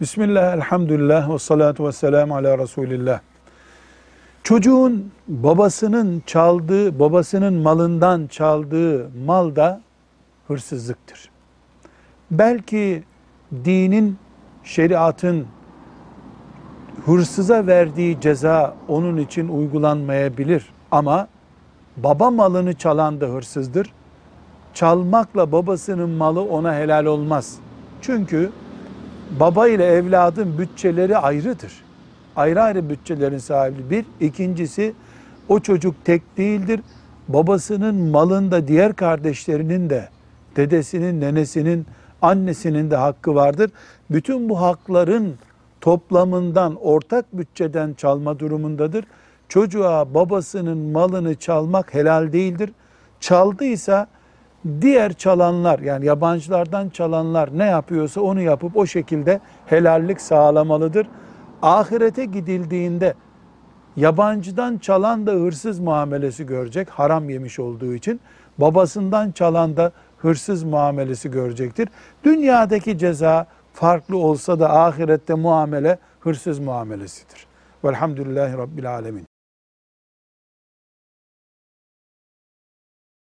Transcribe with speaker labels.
Speaker 1: Bismillah, elhamdülillah ve salatu ve selamu ala Resulillah. Çocuğun babasının çaldığı, babasının malından çaldığı mal da hırsızlıktır. Belki dinin, şeriatın hırsıza verdiği ceza onun için uygulanmayabilir. Ama baba malını çalan da hırsızdır. Çalmakla babasının malı ona helal olmaz. Çünkü baba ile evladın bütçeleri ayrıdır. Ayrı ayrı bütçelerin sahibi bir. İkincisi o çocuk tek değildir. Babasının malında diğer kardeşlerinin de dedesinin, nenesinin, annesinin de hakkı vardır. Bütün bu hakların toplamından ortak bütçeden çalma durumundadır. Çocuğa babasının malını çalmak helal değildir. Çaldıysa diğer çalanlar yani yabancılardan çalanlar ne yapıyorsa onu yapıp o şekilde helallik sağlamalıdır. Ahirete gidildiğinde yabancıdan çalan da hırsız muamelesi görecek haram yemiş olduğu için babasından çalan da hırsız muamelesi görecektir. Dünyadaki ceza farklı olsa da ahirette muamele hırsız muamelesidir. Velhamdülillahi Rabbil Alemin.